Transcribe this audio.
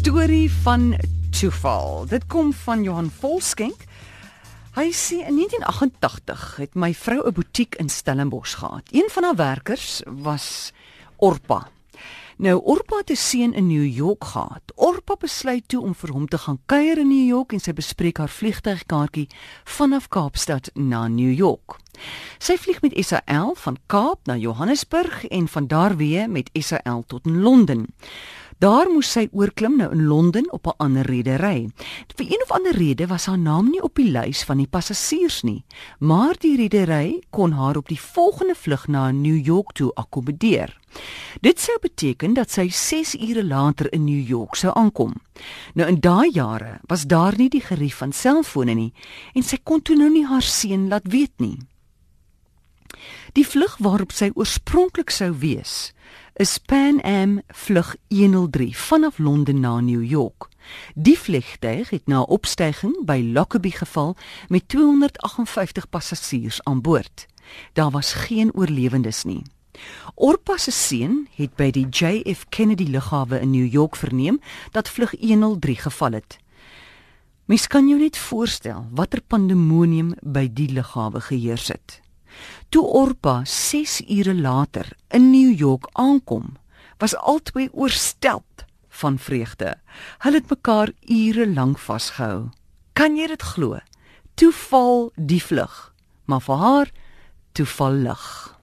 storie van toeval. Dit kom van Johan Volskenk. Hy sê in 1988 het my vrou 'n butiek in Stellenbosch gehad. Een van haar werkers was Orpa. Nou Orpa het 'n seun in New York gehad. Orpa besluit toe om vir hom te gaan kuier in New York en sy bespreek haar vliegtuigkaartjie vanaf Kaapstad na New York. Sy vlieg met SAL van Kaap na Johannesburg en van daar weer met SAL tot Londen. Daar moes sy oorklim nou in Londen op 'n ander redery. Vir een of ander rede was haar naam nie op die lys van die passasiers nie, maar die redery kon haar op die volgende vlug na New York toe akkommodeer. Dit sou beteken dat sy 6 ure later in New York sou aankom. Nou in daai jare was daar nie die gerief van selfone nie en sy kon toe nou nie haar seun laat weet nie. Die vlug waarop sy oorspronklik sou wees, is Pan Am vlug 103 vanaf Londen na New York. Die vliegtuig het na opstyging by Lockerbie geval met 258 passasiers aan boord. Daar was geen oorlewendes nie. Orpa se seun het by die JF Kennedy lughawe in New York verneem dat vlug 103 geval het. Mens kan jou net voorstel watter pandemonium by die lughawe geheers het. Toe Orpa 6 ure later in New York aankom, was albei oorstelp van vreugde. Hulle het mekaar ure lank vasgehou. Kan jy dit glo? Toe val die vlug, maar vir haar toe val lig.